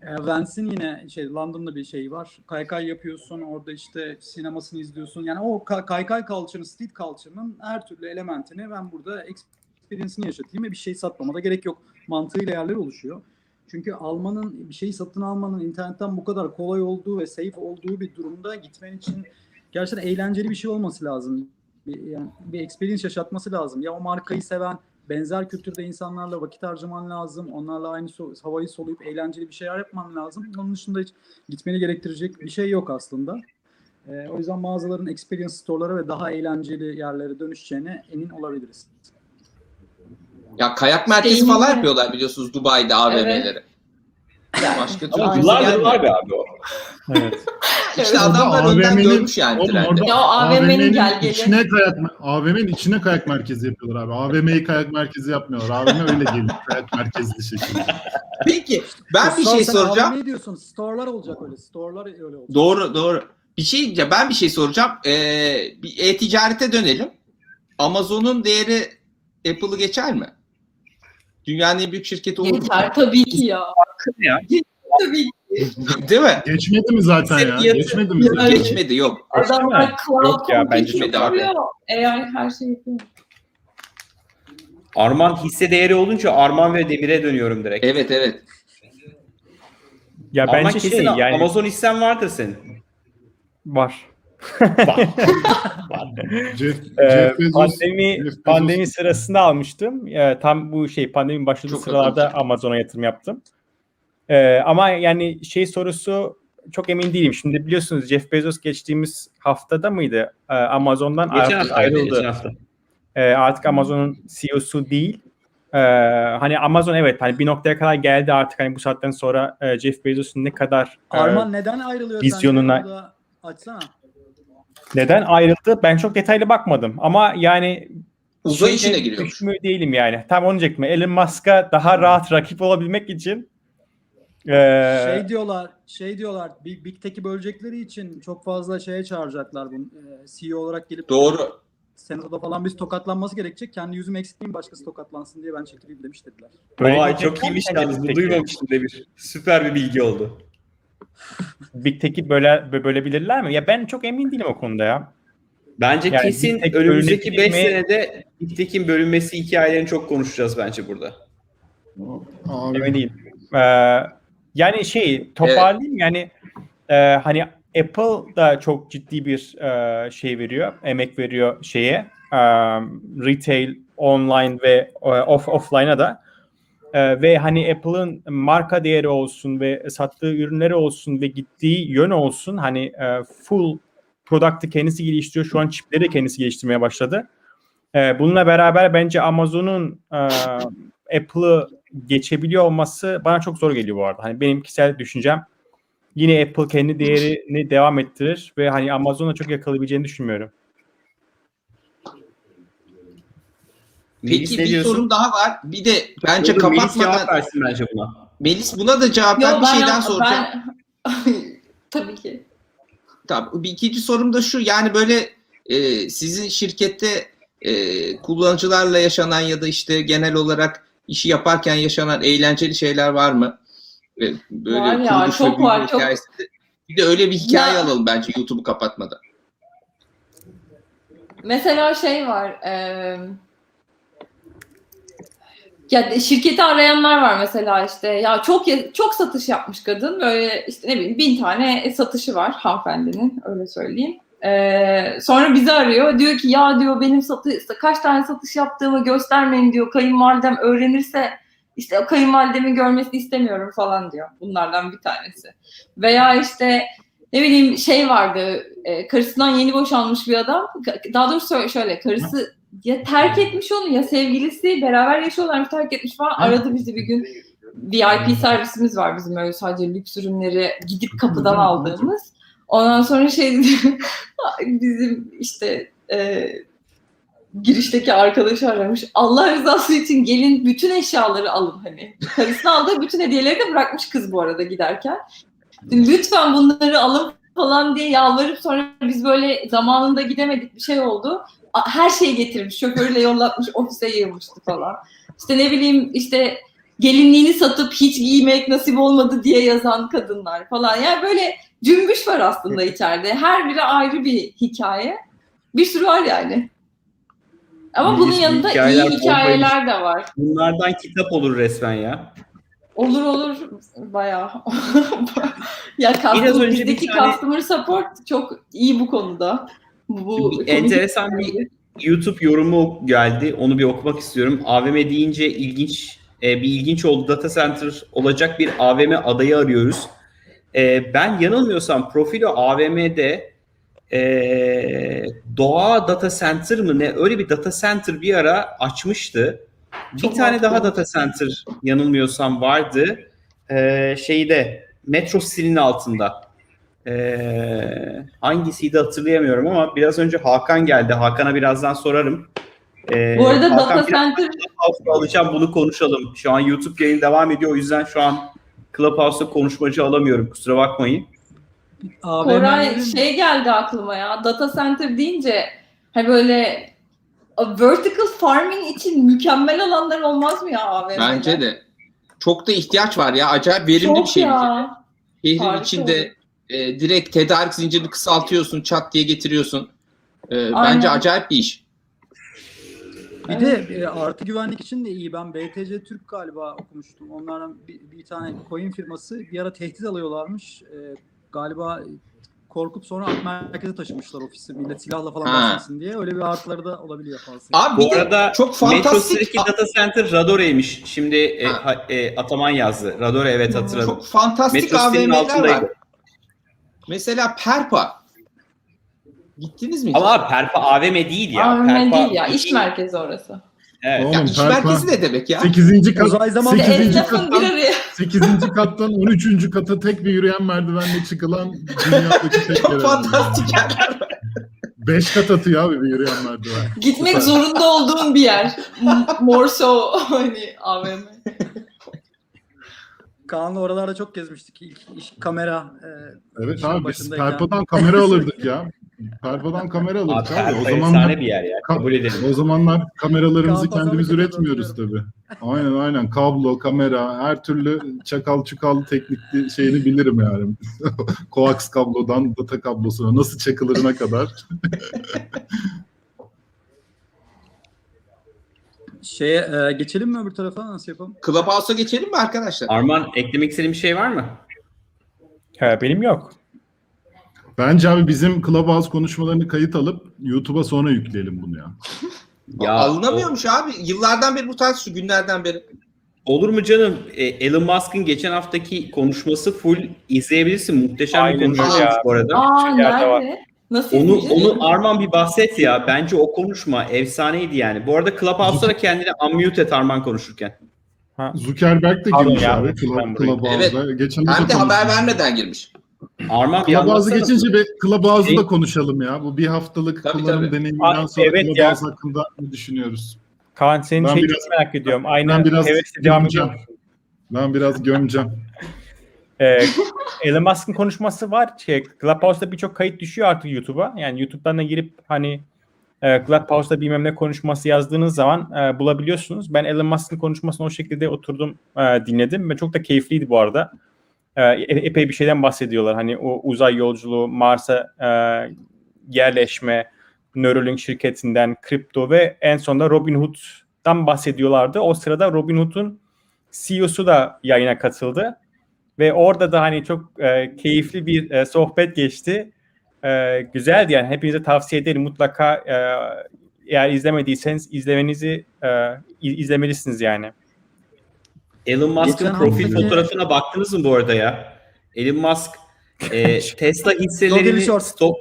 B: Vance'in yine şey London'da bir şey var. Kaykay yapıyorsun. Orada işte sinemasını izliyorsun. Yani o ka- kaykay culture'ın, street culture'ın her türlü elementini ben burada experience'ini yaşatayım ve bir şey satmama da gerek yok. Mantığıyla yerler oluşuyor. Çünkü almanın, bir şeyi satın almanın internetten bu kadar kolay olduğu ve safe olduğu bir durumda gitmen için gerçekten eğlenceli bir şey olması lazım. Bir, yani bir experience yaşatması lazım. Ya o markayı seven, benzer kültürde insanlarla vakit harcaman lazım. Onlarla aynı so- havayı soluyup eğlenceli bir şeyler yapman lazım. Onun dışında hiç gitmeni gerektirecek bir şey yok aslında. Ee, o yüzden mağazaların experience store'lara ve daha eğlenceli yerlere dönüşeceğine emin olabiliriz.
F: Ya kayak merkezi falan yapıyorlar biliyorsunuz Dubai'de AVM'leri. Başka türlü
C: Ama yıllardır var be abi o.
D: Evet.
F: İşte adamlar önden
A: AVM'nin
F: görmüş yani
A: Oğlum orada
E: Ya o AVM'nin
A: AVM'nin
E: gelgeli.
A: içine kayak AVM'nin içine kayak merkezi yapıyorlar abi. AVM'yi kayak merkezi yapmıyorlar. AVM öyle geliyor kayak merkezli şekilde.
F: Peki ben bir şey soracağım.
B: AVM diyorsun. Store'lar olacak öyle. Store'lar öyle olacak.
F: Doğru doğru. Bir şey ben bir şey soracağım. Ee, bir e-ticarete dönelim. Amazon'un değeri Apple'ı geçer mi? Dünyanın en büyük şirketi olur.
E: Geçer tabii ki ya.
C: Ya.
E: Tabii ki.
F: Değil mi?
A: Geçmedi mi zaten ya?
C: Fiyatı-
A: Geçmedi mi?
E: Yani-
F: Geçmedi yok.
E: Adamlar cloud
D: Yok ya, bence
F: çok-
E: yapıyor. AI her şey yapıyor.
C: Arman hisse değeri olunca Arman ve Demir'e dönüyorum direkt.
F: Evet evet.
D: Ya
C: Arman
D: bence
C: kesin
D: şey yani
C: Amazon hissen vardır senin.
D: var.
C: Var.
A: Jeff,
D: Ee, pandemi pandemi sırasında almıştım. Ee, tam bu şey pandemi başladığı
F: Çok
D: sıralarda. Amazon'a yatırım yaptım. Ee, ama yani şey sorusu çok emin değilim. Şimdi biliyorsunuz Jeff Bezos geçtiğimiz haftada mıydı? Ee, Amazon'dan
C: geçen
D: artık
C: hafta.
D: ayrıldı.
C: Geçen hafta.
D: Ee, artık Amazon'un CEO'su değil. Ee, hani Amazon evet hani bir noktaya kadar geldi artık hani bu saatten sonra e, Jeff Bezos'un ne kadar e,
B: Arman neden ayrılıyor
D: vizyonuna-
B: Açsana.
D: neden ayrıldı ben çok detaylı bakmadım ama yani
F: Uzay
D: şeyde
F: işine giriyormuş.
D: düşmüyor değilim yani. Tam onu diyecektim. Elon Musk'a daha rahat rakip olabilmek için e,
B: Şey diyorlar, şey diyorlar. Big, Big Tech'i bölecekleri için çok fazla şeye çağıracaklar bunu. Ee, CEO olarak gelip
F: Doğru.
B: Senato'da falan biz tokatlanması gerekecek. Kendi yüzümü eksilteyim başkası tokatlansın diye ben çekileyim demiş dediler.
D: Böyle
C: Vay çok iyiymiş yalnız. Bu duymamıştım Demir. Süper bir bilgi oldu.
D: Big Tech'i böyle bö- bölebilirler mi? Ya ben çok emin değilim o konuda ya.
C: Bence
D: Yani
C: kesin
D: Big
C: önümüzdeki 5
D: bölünebilir mi?
C: senede Big Tech'in bölünmesi hikayelerini çok konuşacağız bence burada.
A: Abi,
D: Emin değilim. Ee, yani şey toparlayayım yani e, hani Apple da çok ciddi bir e, şey veriyor, emek veriyor şeye e, retail, online ve e, off offline'a da. E, ve hani Apple'ın marka değeri olsun ve sattığı ürünleri olsun ve gittiği yön olsun hani e, full product'ı kendisi geliştiriyor. Şu an çipleri de kendisi geliştirmeye başladı. E, bununla beraber bence Amazon'un e, Apple'ı geçebiliyor olması bana çok zor geliyor bu arada. Hani benim kişisel düşüncem yine Apple kendi değerini devam ettirir ve hani Amazon'a çok yakalayabileceğini düşünmüyorum.
C: Melis
F: Peki bir sorum daha var. Bir de bence
C: Melis cevap
F: kapatmadan
C: versin bence buna.
F: Melis buna da cevap ver. Bir
E: ben-
F: şeyden soracağım.
E: ben- Tabii ki.
F: Tamam. Bir ikinci sorum da şu. Yani böyle e, sizin şirkette e, kullanıcılarla yaşanan ya da işte genel olarak işi yaparken yaşanan eğlenceli şeyler var mı? E, böyle
E: Var ya, çok var, çok.
F: Bir de öyle bir hikaye
E: Ya-
F: alalım bence YouTube'u kapatmadan.
E: Mesela şey var. eee ya şirketi arayanlar var mesela işte ya çok çok satış yapmış kadın böyle işte ne bileyim bin tane satışı var hanımefendinin öyle söyleyeyim. Eee, sonra bizi arıyor. Diyor ki ya diyor benim satı kaç tane satış yaptığımı göstermeyin diyor. Kayınvalidem öğrenirse işte kayınvalidemin görmesini istemiyorum falan diyor. Bunlardan bir tanesi. Veya işte ne bileyim şey vardı e, karısından yeni boşanmış bir adam. Daha doğrusu şö- şöyle karısı ya terk etmiş onu ya sevgilisi beraber yaşıyorlar terk etmiş falan. Aradı bizi bir gün. VIP servisimiz var bizim öyle sadece lüks ürünleri gidip kapıdan aldığımız ondan sonra şey bizim işte e, girişteki arkadaşı aramış Allah rızası için gelin bütün eşyaları alın hani karısına aldığı bütün hediyeleri de bırakmış kız bu arada giderken lütfen bunları alın falan diye yalvarıp sonra biz böyle zamanında gidemedik bir şey oldu. Her şeyi getirmiş. Şoförüyle yollatmış. Ofise yığılmıştı falan. İşte ne bileyim işte gelinliğini satıp hiç giymek nasip olmadı diye yazan kadınlar falan. Yani böyle cümbüş var aslında içeride. Her biri ayrı bir hikaye. Bir sürü var yani. Ama bunun yanında
C: hikayeler
E: iyi hikayeler de var.
C: Bunlardan kitap olur resmen ya.
E: Olur olur bayağı. ya
C: Biraz
E: customer,
C: önce bir
E: bizdeki
C: tane-
E: customer support çok iyi bu konuda. Bu
C: Bir enteresan bir YouTube yorumu geldi. Onu bir okumak istiyorum. AVM deyince ilginç e, bir ilginç oldu. Data center olacak bir AVM adayı arıyoruz. E, ben yanılmıyorsam Profilo AVM'de e, Doğa Data Center mı ne öyle bir data center bir ara açmıştı. Bir
E: Çok
C: tane
E: mantıklı.
C: daha data center yanılmıyorsam vardı. E, şeyde Metro City'nin altında. Ee, hangisiydi hatırlayamıyorum ama biraz önce Hakan geldi. Hakan'a birazdan sorarım. Ee,
E: Bu arada
C: Hakan
E: data center
C: alacağım bunu konuşalım. Şu an YouTube yayın devam ediyor o yüzden şu an Clubhouse'da konuşmacı alamıyorum kusura bakmayın.
B: AVM'lerin
E: Koray şey geldi aklıma ya. Data center deyince hani böyle vertical farming için mükemmel alanlar olmaz mı ya AVM'de?
F: Bence de. Çok da ihtiyaç var ya. Acayip verimli
E: Çok
F: bir şey.
E: ya.
F: Şehrin
E: Harika
F: içinde e, direkt tedarik zincirini kısaltıyorsun, çat diye getiriyorsun. E,
E: Aynen.
F: bence acayip bir iş.
B: Bir de e, artı güvenlik için de iyi. Ben BTC Türk galiba okumuştum. Onlardan bir, bir tane coin firması bir ara tehdit alıyorlarmış. E, galiba korkup sonra ak merkeze taşımışlar ofisi. Millet silahla falan
F: Ha.
B: basmasın diye. Öyle bir artıları da olabiliyor fazla.
F: Abi
C: Bu
F: bir de
C: arada
F: çok fantastik
C: City'deki data center Radore'ymiş. Şimdi e,
F: Ha.
C: ha- e, Ataman yazdı. Radore evet hatırladım.
F: çok fantastik
C: Metro City'nin
F: AVM'ler
C: altındaydı.
F: var. Mesela Perpa. Gittiniz mi?
C: Ama abi Perpa AVM değil ya.
E: AVM
C: Perpa
E: değil ya. iş merkezi orası.
C: Evet.
A: Oğlum,
F: ya iş
A: Perpa-
F: merkezi ne demek ya?
A: 8. kat,
B: zaman-
E: Bir de
A: 8.
E: esnafın bir
A: kattan,
E: araya
A: 8. kattan 13. kata tek bir yürüyen merdivenle çıkılan dünyadaki tek
F: Çok
A: yer.
F: fantastik yerler var.
A: 5 kat atıyor abi bir yürüyen merdiven.
E: gitmek
A: Süper.
E: zorunda olduğum bir yer. M- More so hani AVM.
B: Kaan'la oralarda çok gezmiştik. İlk iş kamera. e,
A: Evet abi biz. Perpa'dan kamera alırdık ya. Perpa'dan kamera
C: Abi
A: alırdık abi.
C: Perpa
A: O zamanlar
C: bir yer ya.
A: Ka-
C: Kabul edelim.
A: o zamanlar kameralarımızı kendimiz üretmiyoruz tabii. Aynen aynen. Kablo, kamera, her türlü çakal çukal teknikli şeyini bilirim yani. Koax kablodan data kablosuna nasıl çakılırına kadar.
B: Şeye e, geçelim mi öbür tarafa? Nasıl yapalım?
F: Clubhouse'a geçelim mi arkadaşlar?
C: Arman eklemek istediğin bir şey var mı?
D: Ha, benim yok.
A: Bence abi bizim Clubhouse konuşmalarını kayıt alıp YouTube'a sonra yükleyelim bunu ya.
C: Ya,
F: Alınamıyormuş abi. Yıllardan beri bu tarz şu günlerden beri.
C: Olur mu canım? E, Elon Musk'ın geçen haftaki konuşması full izleyebilirsin. Muhteşem
D: Aynen
C: bir konuşma
D: ya.
C: bu arada.
E: Aa nerede? Nasıl
C: Onu onu Arman bir bahset ya. Bence o konuşma efsaneydi yani. Bu arada Clubhouse'da da kendini unmute et Arman konuşurken.
A: Zuckerberg de
D: Pardon
A: girmiş
D: ya,
A: abi
D: ben
A: Club, Clubhouse'a. Geçen
F: Hem de haber vermeden girmiş.
C: Arman bir
A: Clubhouse'u
C: anlatsana.
A: geçince bir Clubhouse'u da konuşalım ya. Bu bir haftalık
F: Tabii,
A: kullanım
F: tabii.
A: deneyiminden sonra
D: evet ya.
A: Clubhouse hakkında ne düşünüyoruz?
D: Kaan senin
A: Ben
D: şeyi
A: biraz-
D: çok merak ediyorum. Aynı
A: ben biraz
D: hevesle devam
A: gömeceğim.
D: ediyor musun?
A: Ben biraz gömeceğim.
D: Ee, Elon Musk'ın konuşması var. Şey, Clubhouse'da birçok kayıt düşüyor artık YouTube'a. Yani YouTube'dan da girip hani e, Clubhouse'da bilmem ne konuşması yazdığınız zaman e, bulabiliyorsunuz. Ben Elon Musk'ın konuşmasını o şekilde oturdum e, dinledim ve çok da keyifliydi bu arada. E, e- epey bir şeyden bahsediyorlar. Hani o uzay yolculuğu, Mars'a e, yerleşme, Neuralink şirketinden, kripto ve en sonunda Robinhood'dan bahsediyorlardı. O sırada Robinhood'un CEO'su da yayına katıldı. Ve orada da hani çok e, keyifli bir e, sohbet geçti. E, güzeldi yani. Hepinize tavsiye ederim. Mutlaka e, eğer izlemediyseniz izlemenizi e, iz- izlemelisiniz yani.
C: Elon Musk'ın profil fotoğrafına baktınız mı bu arada ya? Elon Musk e, Tesla hisselerini stop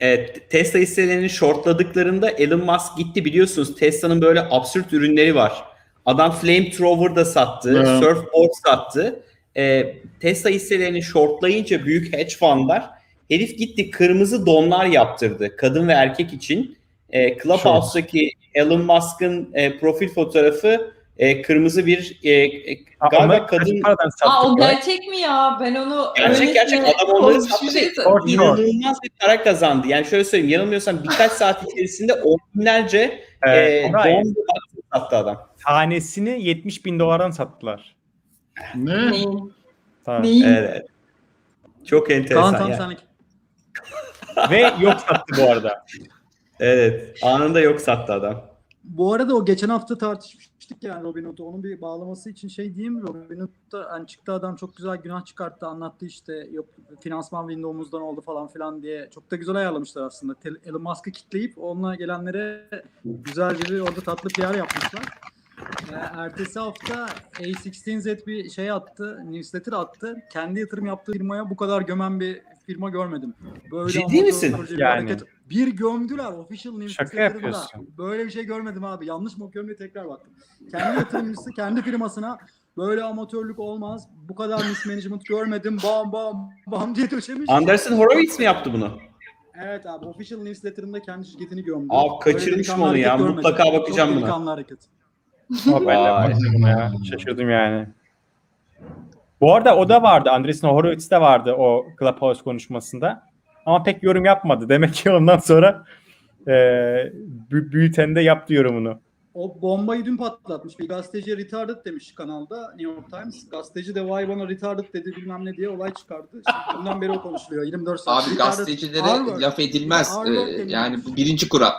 C: Evet, Tesla hisselerini shortladıklarında Elon Musk gitti biliyorsunuz Tesla'nın böyle absürt ürünleri var. Adam flamethrower da sattı,
A: Evet.
C: surfboard sattı. E, Tesla hisselerini shortlayınca büyük hedge fundlar herif gitti kırmızı donlar yaptırdı kadın ve erkek için. E, Clubhouse'daki Elon Musk'ın e, profil fotoğrafı e, kırmızı bir e, e, galiba
D: kaç
C: kadın
E: Aa o
D: ya?
E: gerçek mi ya? Ben onu
C: Gerçek, gerçek. Adam onları sattı
E: bir şey
C: inanılmaz bir para kazandı. Yani şöyle söyleyeyim yanılmıyorsam birkaç saat içerisinde on binlerce
D: Ee,
C: e, don sattı adam.
D: tanesini 70 bin dolardan sattılar.
A: Ne?
E: Neyin?
D: Tamam.
E: Neyin?
C: Evet. evet. Çok enteresan
B: Kaan tam.
D: Ve yok sattı bu arada.
C: Evet. Anında yok sattı adam.
B: Bu arada o geçen hafta tartışmıştık yani Robin Hood'u. Onun bir bağlaması için şey diyeyim mi? Robin Hood'da hani çıktı adam çok güzel günah çıkarttı anlattı işte yok finansman window'umuzdan oldu falan filan diye. Çok da güzel ayarlamışlar aslında. Elon Musk'ı kitleyip onunla gelenlere güzelce bir orada tatlı PR yapmışlar. Ee, ertesi hafta A16Z bir şey attı, newsletter attı. Kendi yatırım yaptığı firmaya bu kadar gömen bir firma görmedim. Böyle
C: Ciddi misin?
D: Yani.
B: hareket. Bir gömdüler official newsletter'ında.
D: yapıyorsun.
B: Böyle bir şey görmedim abi. Yanlış mı okuyorum diye tekrar baktım. Kendi yatırımcısı kendi firmasına böyle amatörlük olmaz. Bu kadar mismanagement görmedim. Bam bam bam diye döşemiş.
C: Anderson Horowitz mi yaptı bunu?
B: Evet abi official newsletter'ında kendi şirketini gömdü.
C: Abi kaçırmışım onu ya.
B: görmedim.
C: Mutlaka bakacağım
B: Çok
C: buna.
B: delikanlı hareket.
D: Ama ben de
C: Vay.
D: baktım ya. Şaşırdım yani. Bu arada o da vardı. Andreessen Horowitz de vardı o Clubhouse konuşmasında. Ama pek yorum yapmadı. Demek ki ondan sonra e, bü- bültende yaptı yorumunu.
B: O bombayı dün patlatmış. Bir gazeteci retarded demiş kanalda New York Times. Gazeteci de vay bana retarded dedi bilmem ne diye olay çıkardı. Şimdi bundan beri o konuşuluyor. 24 saat.
F: Abi
B: Retarded-
F: gazetecilere
B: Harvard.
F: laf edilmez. Ee, yani bu birinci kural.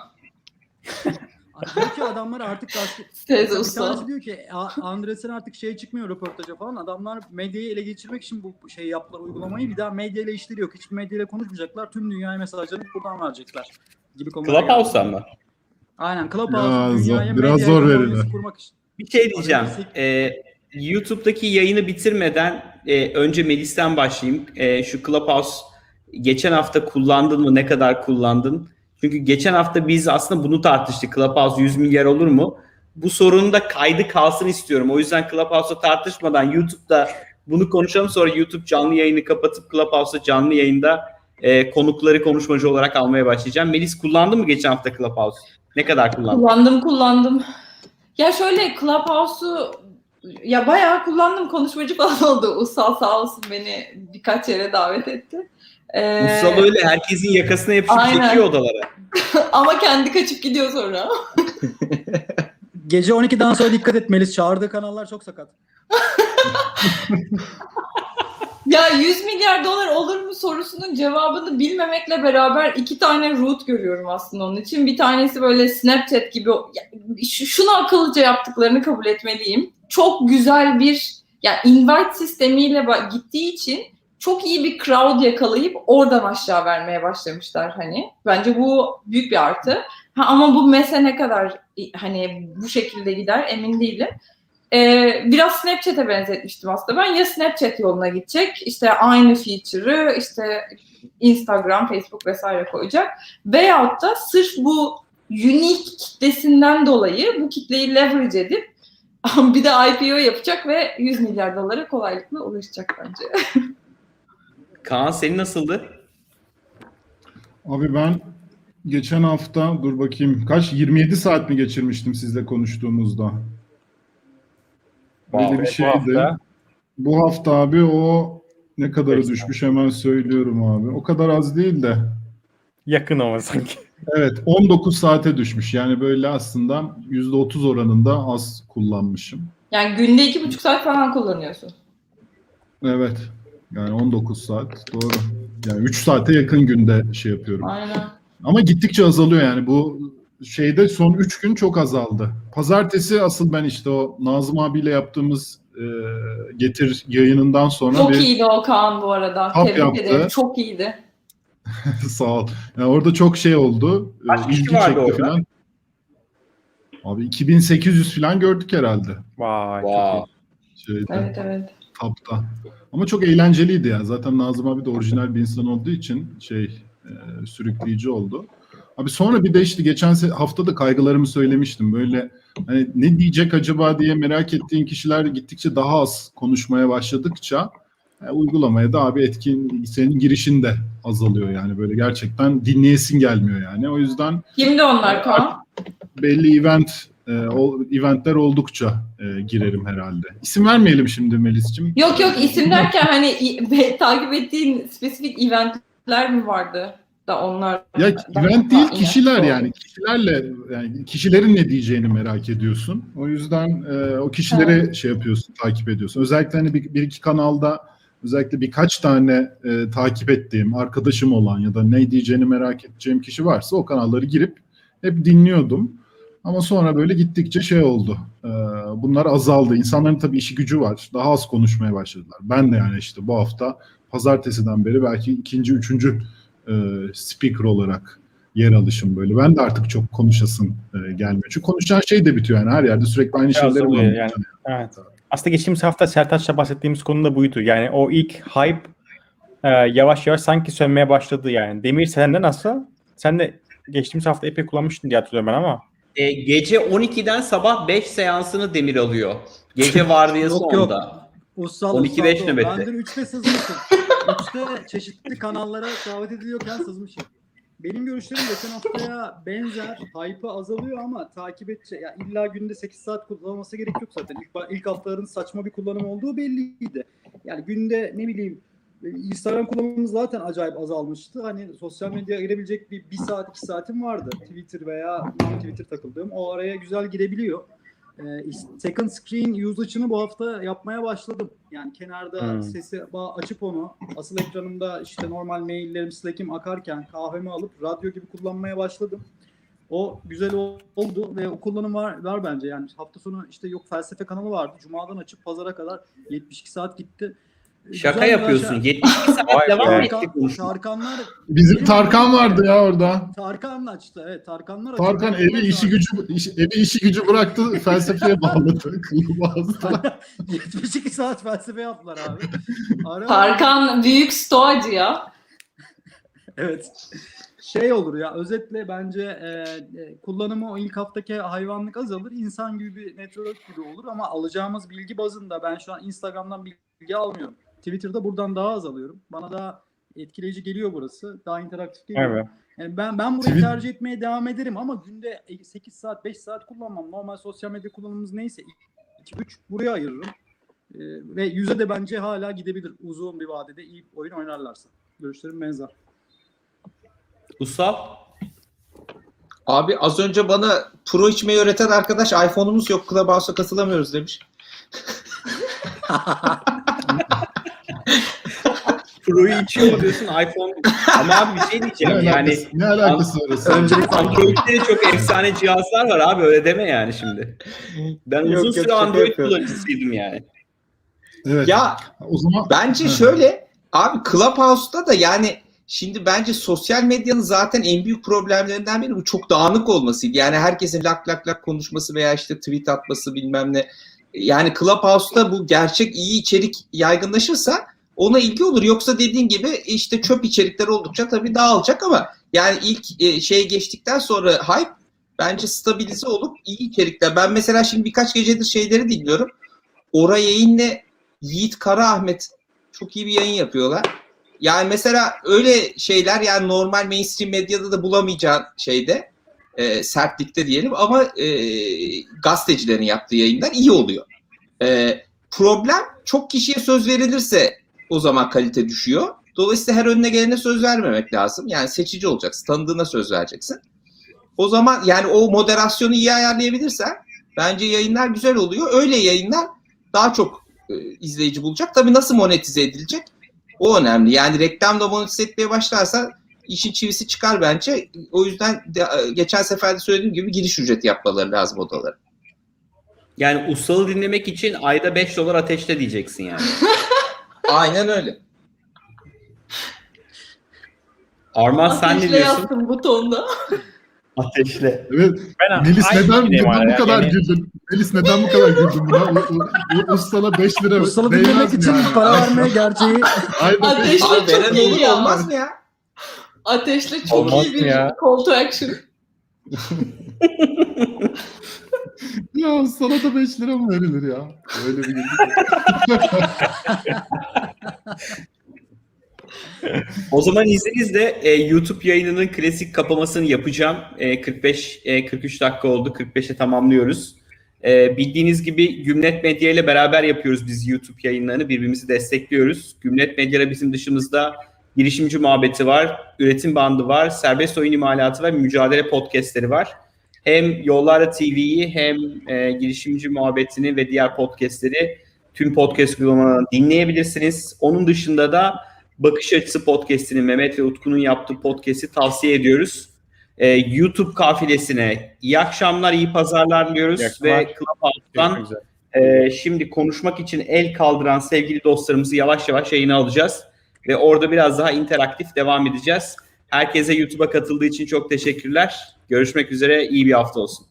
B: Diyor ki adamlar artık gazete...
E: Teyze usta.
B: tanesi diyor ki "A- Andres'in artık şey çıkmıyor röportaja falan. Adamlar medyayı ele geçirmek için bu şey yaptılar uygulamayı. Bir daha medyayla işleri yok. Hiçbir medyayla konuşmayacaklar. Tüm dünyaya mesajlarını buradan verecekler. Gibi konular.
C: Clubhouse'dan mı?
B: Aynen. Clubhouse
A: zor-
B: dünyaya
A: biraz
B: medya
A: zor verirler.
B: kurmak için.
C: Bir şey diyeceğim. Ee, YouTube'daki yayını bitirmeden e, önce Melis'ten başlayayım. E, şu Clubhouse geçen hafta kullandın mı? Ne kadar kullandın? Çünkü geçen hafta biz aslında bunu tartıştık. Clubhouse 100 milyar olur mu? Bu sorunun da kaydı kalsın istiyorum. O yüzden Clubhouse'da tartışmadan YouTube'da bunu konuşalım. Sonra YouTube canlı yayını kapatıp Clubhouse'da canlı yayında e, konukları konuşmacı olarak almaya başlayacağım. Melis kullandın mı geçen hafta Clubhouse? Ne kadar kullandın?
E: Kullandım kullandım. Ya şöyle Clubhouse'u ya bayağı kullandım. Konuşmacı falan oldu. Usal sağ olsun beni birkaç yere davet etti. Ee,
C: Ussal öyle herkesin yakasına yapışıp
E: Aynen.
C: çekiyor odalara.
E: ama kendi kaçıp gidiyor sonra.
B: Gece 12'den sonra dikkat et Melis. Çağırdığı kanallar çok sakat.
E: Ya 100 milyar dolar olur mu sorusunun cevabını bilmemekle beraber iki tane route görüyorum aslında onun için. Bir tanesi böyle Snapchat gibi şunu akıllıca yaptıklarını kabul etmeliyim. Çok güzel bir ya invite sistemiyle gittiği için çok iyi bir crowd yakalayıp oradan aşağı vermeye başlamışlar hani. Bence bu büyük bir artı. Ha, ama bu mesele ne kadar hani bu şekilde gider emin değilim. Ee, biraz Snapchat'e benzetmiştim aslında. Ben ya Snapchat yoluna gidecek, işte aynı feature'ı işte Instagram, Facebook vesaire koyacak. Veyahut da sırf bu unique kitlesinden dolayı bu kitleyi leverage edip bir de IPO yapacak ve 100 milyar dolara kolaylıkla ulaşacak bence.
C: Kaan senin nasıldı?
A: Abi ben geçen hafta dur bakayım kaç 27 saat mi geçirmiştim sizle konuştuğumuzda? Böyle bir
D: Bu
A: şeydi.
D: hafta
A: Bu hafta abi o ne
D: saat.
A: düşmüş hemen söylüyorum abi. O kadar az değil de.
D: yakın ama sanki.
A: Evet 19 saate düşmüş. Yani böyle aslında %30 oranında az kullanmışım.
E: Yani günde iki buçuk saat falan kullanıyorsun.
A: Evet. Yani 19 saat doğru. Yani 3 saate yakın günde şey yapıyorum.
E: Aynen.
A: Ama gittikçe azalıyor yani bu şeyde son 3 gün çok azaldı. Pazartesi asıl ben işte o Nazım abiyle yaptığımız e, getir yayınından sonra
E: Çok
A: bir
E: iyiydi o Kaan bu arada. Tebrik
A: yaptı.
E: ederim. Çok iyiydi.
A: sağ ol. Yani orada çok şey oldu. e,
C: Kaç kişi
A: ilgi
C: vardı
A: çekti
C: orada?
A: falan. Abi 2800 falan gördük herhalde.
D: Vay
C: Wow.
A: Şeyde,
E: Evet evet.
A: Tapta. Ama çok eğlenceliydi ya. Zaten Nazım abi de orijinal bir insan olduğu için şey e, sürükleyici oldu. Abi sonra bir de işte geçen hafta da kaygılarımı söylemiştim. Böyle hani ne diyecek acaba diye merak ettiğin kişiler gittikçe daha az konuşmaya başladıkça e, uygulamaya da abi etkin senin girişin de azalıyor yani böyle gerçekten dinleyesin gelmiyor yani. O yüzden
E: Kimdi onlar Kaan?
A: belli event e, o eventler oldukça e, girerim herhalde. İsim vermeyelim şimdi Melis'cim.
E: Yok yok isim derken hani i- be- takip ettiğin spesifik eventler mi vardı da onlar?
A: Ya event değil kişiler yani kişilerle yani kişilerin ne diyeceğini merak ediyorsun. O yüzden e, o kişileri şey yapıyorsun, takip ediyorsun. Özellikle hani bir, bir iki kanalda özellikle birkaç tane e, takip ettiğim arkadaşım olan ya da ne diyeceğini merak edeceğim kişi varsa o kanalları girip hep dinliyordum. Ama sonra böyle gittikçe şey oldu. E, bunlar azaldı. İnsanların tabii işi gücü var. Daha az konuşmaya başladılar. Ben de yani işte bu hafta pazartesiden beri belki ikinci, üçüncü e, speaker olarak yer alışım böyle. Ben de artık çok konuşasın e, gelmiyor. Çünkü konuşacağın şey de bitiyor yani her yerde sürekli aynı şeyleri var.
D: yani. Evet. Aslında geçtiğimiz hafta Sertaç'la bahsettiğimiz konu da buydu. Yani o ilk hype e, yavaş yavaş sanki sönmeye başladı yani. Demir sende nasıl? Sen de geçtiğimiz hafta epey kullanmıştın diye hatırlıyorum ben ama.
C: E, gece 12'den sabah 5 seansını Demir alıyor. Gece vardiyası
B: Yok, yok.
C: onda.
B: Ussal
C: 12 beş
B: ussal.
C: nöbette.
B: Ben dün 3'te sızmışım. 3'te çeşitli kanallara davet ediliyorken sızmışım. Benim görüşlerim geçen haftaya benzer. Hype'ı azalıyor ama takip edecek. Ya illa günde 8 saat kullanılması gerek yok zaten. İlk, ilk haftaların saçma bir kullanım olduğu belliydi. Yani günde ne bileyim Instagram kullanımımız zaten acayip azalmıştı. Hani sosyal medyaya girebilecek bir, bir saat iki saatim vardı. Twitter veya Twitter takıldığım. O araya güzel girebiliyor. Ee, second screen usage'ını bu hafta yapmaya başladım. Yani kenarda
D: Hmm.
B: sesi açıp onu asıl ekranımda işte normal maillerim, Slack'im akarken kahvemi alıp radyo gibi kullanmaya başladım. O güzel ol- oldu ve o kullanım var, var bence. Yani hafta sonu işte yok felsefe kanalı vardı. Cuma'dan açıp pazara kadar 72 saat gitti.
C: Şaka
B: Güzel
C: yapıyorsun.
B: aşağı-
C: 72 saat devam mı etti
B: Tarkan,
C: konuşma?
B: Tarkanlar
A: Bizim Tarkan vardı ya orada.
B: Tarkan açtı evet Tarkanlar açtı.
A: Tarkan evi işi gücü iş- evi işi gücü bıraktı felsefeye bağladı. Kılıbazda.
B: 72 saat felsefe yaptılar abi. Ara-
E: Tarkan büyük stoacı ya.
B: Evet. Şey olur ya özetle bence e, e, kullanımı o ilk haftaki hayvanlık azalır. insan gibi bir network gibi olur ama alacağımız bilgi bazında ben şu an Instagram'dan bilgi almıyorum. Twitter'da buradan daha az alıyorum. Bana daha etkileyici geliyor burası. Daha interaktif geliyor.
D: Evet.
B: Yani ben ben burayı
A: Tweet-
B: tercih etmeye devam ederim ama günde 8 saat 5 saat kullanmam. Normal sosyal medya kullanımımız neyse 2-3 buraya ayırırım. Ee, ve yüze de bence hala gidebilir uzun bir vadede iyi oyun oynarlarsa. Görüşlerim benzer.
C: Usal?
F: Abi az önce bana pro içmeyi öğreten arkadaş iPhone'umuz yok Clubhouse'a katılamıyoruz demiş.
C: Pro'yu içiyor mu diyorsun iPhone? Ama abi bir şey
A: Ne
C: diyeceğim yani.
A: alakası, ne alakası arası?
C: Öncelikle Android'de de çok efsane cihazlar var abi öyle deme yani şimdi. Ben
F: Yok,
C: uzun
F: yok,
C: süre Android kullanıcısıydım yani.
A: Evet.
F: Ya
A: o zaman
F: Bence
A: Hı.
F: şöyle abi Clubhouse'da da yani şimdi bence sosyal medyanın zaten en büyük problemlerinden biri bu çok dağınık olmasıydı. Yani herkesin lak lak lak konuşması veya işte tweet atması bilmem ne. Yani Clubhouse'da bu gerçek iyi içerik yaygınlaşırsa ona ilgi olur. Yoksa dediğin gibi işte çöp içerikler oldukça tabii dağılacak ama yani ilk e, şey geçtikten sonra hype bence stabilize olup iyi içerikler. Ben mesela şimdi birkaç gecedir şeyleri dinliyorum. Ora yayınla Yiğit Karaahmet çok iyi bir yayın yapıyorlar. Yani mesela öyle şeyler yani normal mainstream medyada da bulamayacağın şeyde e, sertlikte diyelim ama e, gazetecilerin yaptığı yayınlar iyi oluyor. E, problem çok kişiye söz verilirse o zaman kalite düşüyor. Dolayısıyla her önüne gelene söz vermemek lazım. Yani seçici olacaksın. Tanıdığına söz vereceksin. O zaman yani o moderasyonu iyi ayarlayabilirsen bence yayınlar güzel oluyor. Öyle yayınlar daha çok e, izleyici bulacak. Tabii nasıl monetize edilecek? O önemli. Yani reklamda monetize etmeye başlarsa işin çivisi çıkar bence. O yüzden de, e, geçen sefer de söylediğim gibi giriş ücreti yapmaları lazım odalara.
C: Yani Usal'ı dinlemek için ayda 5 dolar ateşle diyeceksin yani.
F: Aynen öyle.
C: Arman sen ne
E: Ateşle
C: diyorsun?
E: yazdım butonda.
C: Ateşle.
A: evet
D: Ben
A: Melis
D: aynı
A: neden,
D: fikirdeyim
A: neden
D: hala.
A: bu kadar
D: Yani-
A: güldün? Melis neden bu kadar güldün buna? U- u- u- Ustana 5 lira
B: Ustalı
A: değmez
B: dinlemek
A: mi
B: için
A: yani?
B: para vermeye gerçeği
A: beş-
E: Ateşle
F: Abi
E: çok
F: veren
E: iyi
F: olur
E: ya.
F: olmaz mı ya?
E: Ateşle çok
D: Olmaz
E: iyi
D: mı
E: bir
D: ya?
E: call to action.
A: ya sana da 5 lira mı verilir ya? Öyle bir güldük.
C: O zaman izninizle e, YouTube yayınının klasik kapamasını yapacağım. E, 45 e, 43 dakika oldu. 45'e tamamlıyoruz. E, bildiğiniz gibi Gümlet Medya ile beraber yapıyoruz biz YouTube yayınlarını. Birbirimizi destekliyoruz. Gümlet Medya'da bizim dışımızda girişimci muhabbeti var, üretim bandı var, serbest oyun imalatı ve mücadele podcastleri var. Hem Yollarda TV'yi hem e, girişimci muhabbetini ve diğer podcastleri tüm podcast uygulamalarından dinleyebilirsiniz. Onun dışında da Bakış Açısı Podcast'ini Mehmet ve Utku'nun yaptığı podcast'i tavsiye ediyoruz. Ee, YouTube kafilesine iyi akşamlar, iyi pazarlar
D: akşamlar.
C: ve Clubhouse'dan e, şimdi konuşmak için el kaldıran sevgili dostlarımızı yavaş yavaş yayına alacağız ve orada biraz daha interaktif devam edeceğiz. Herkese YouTube'a katıldığı için çok teşekkürler. Görüşmek üzere, iyi bir hafta olsun.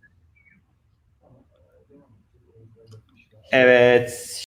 C: Evet,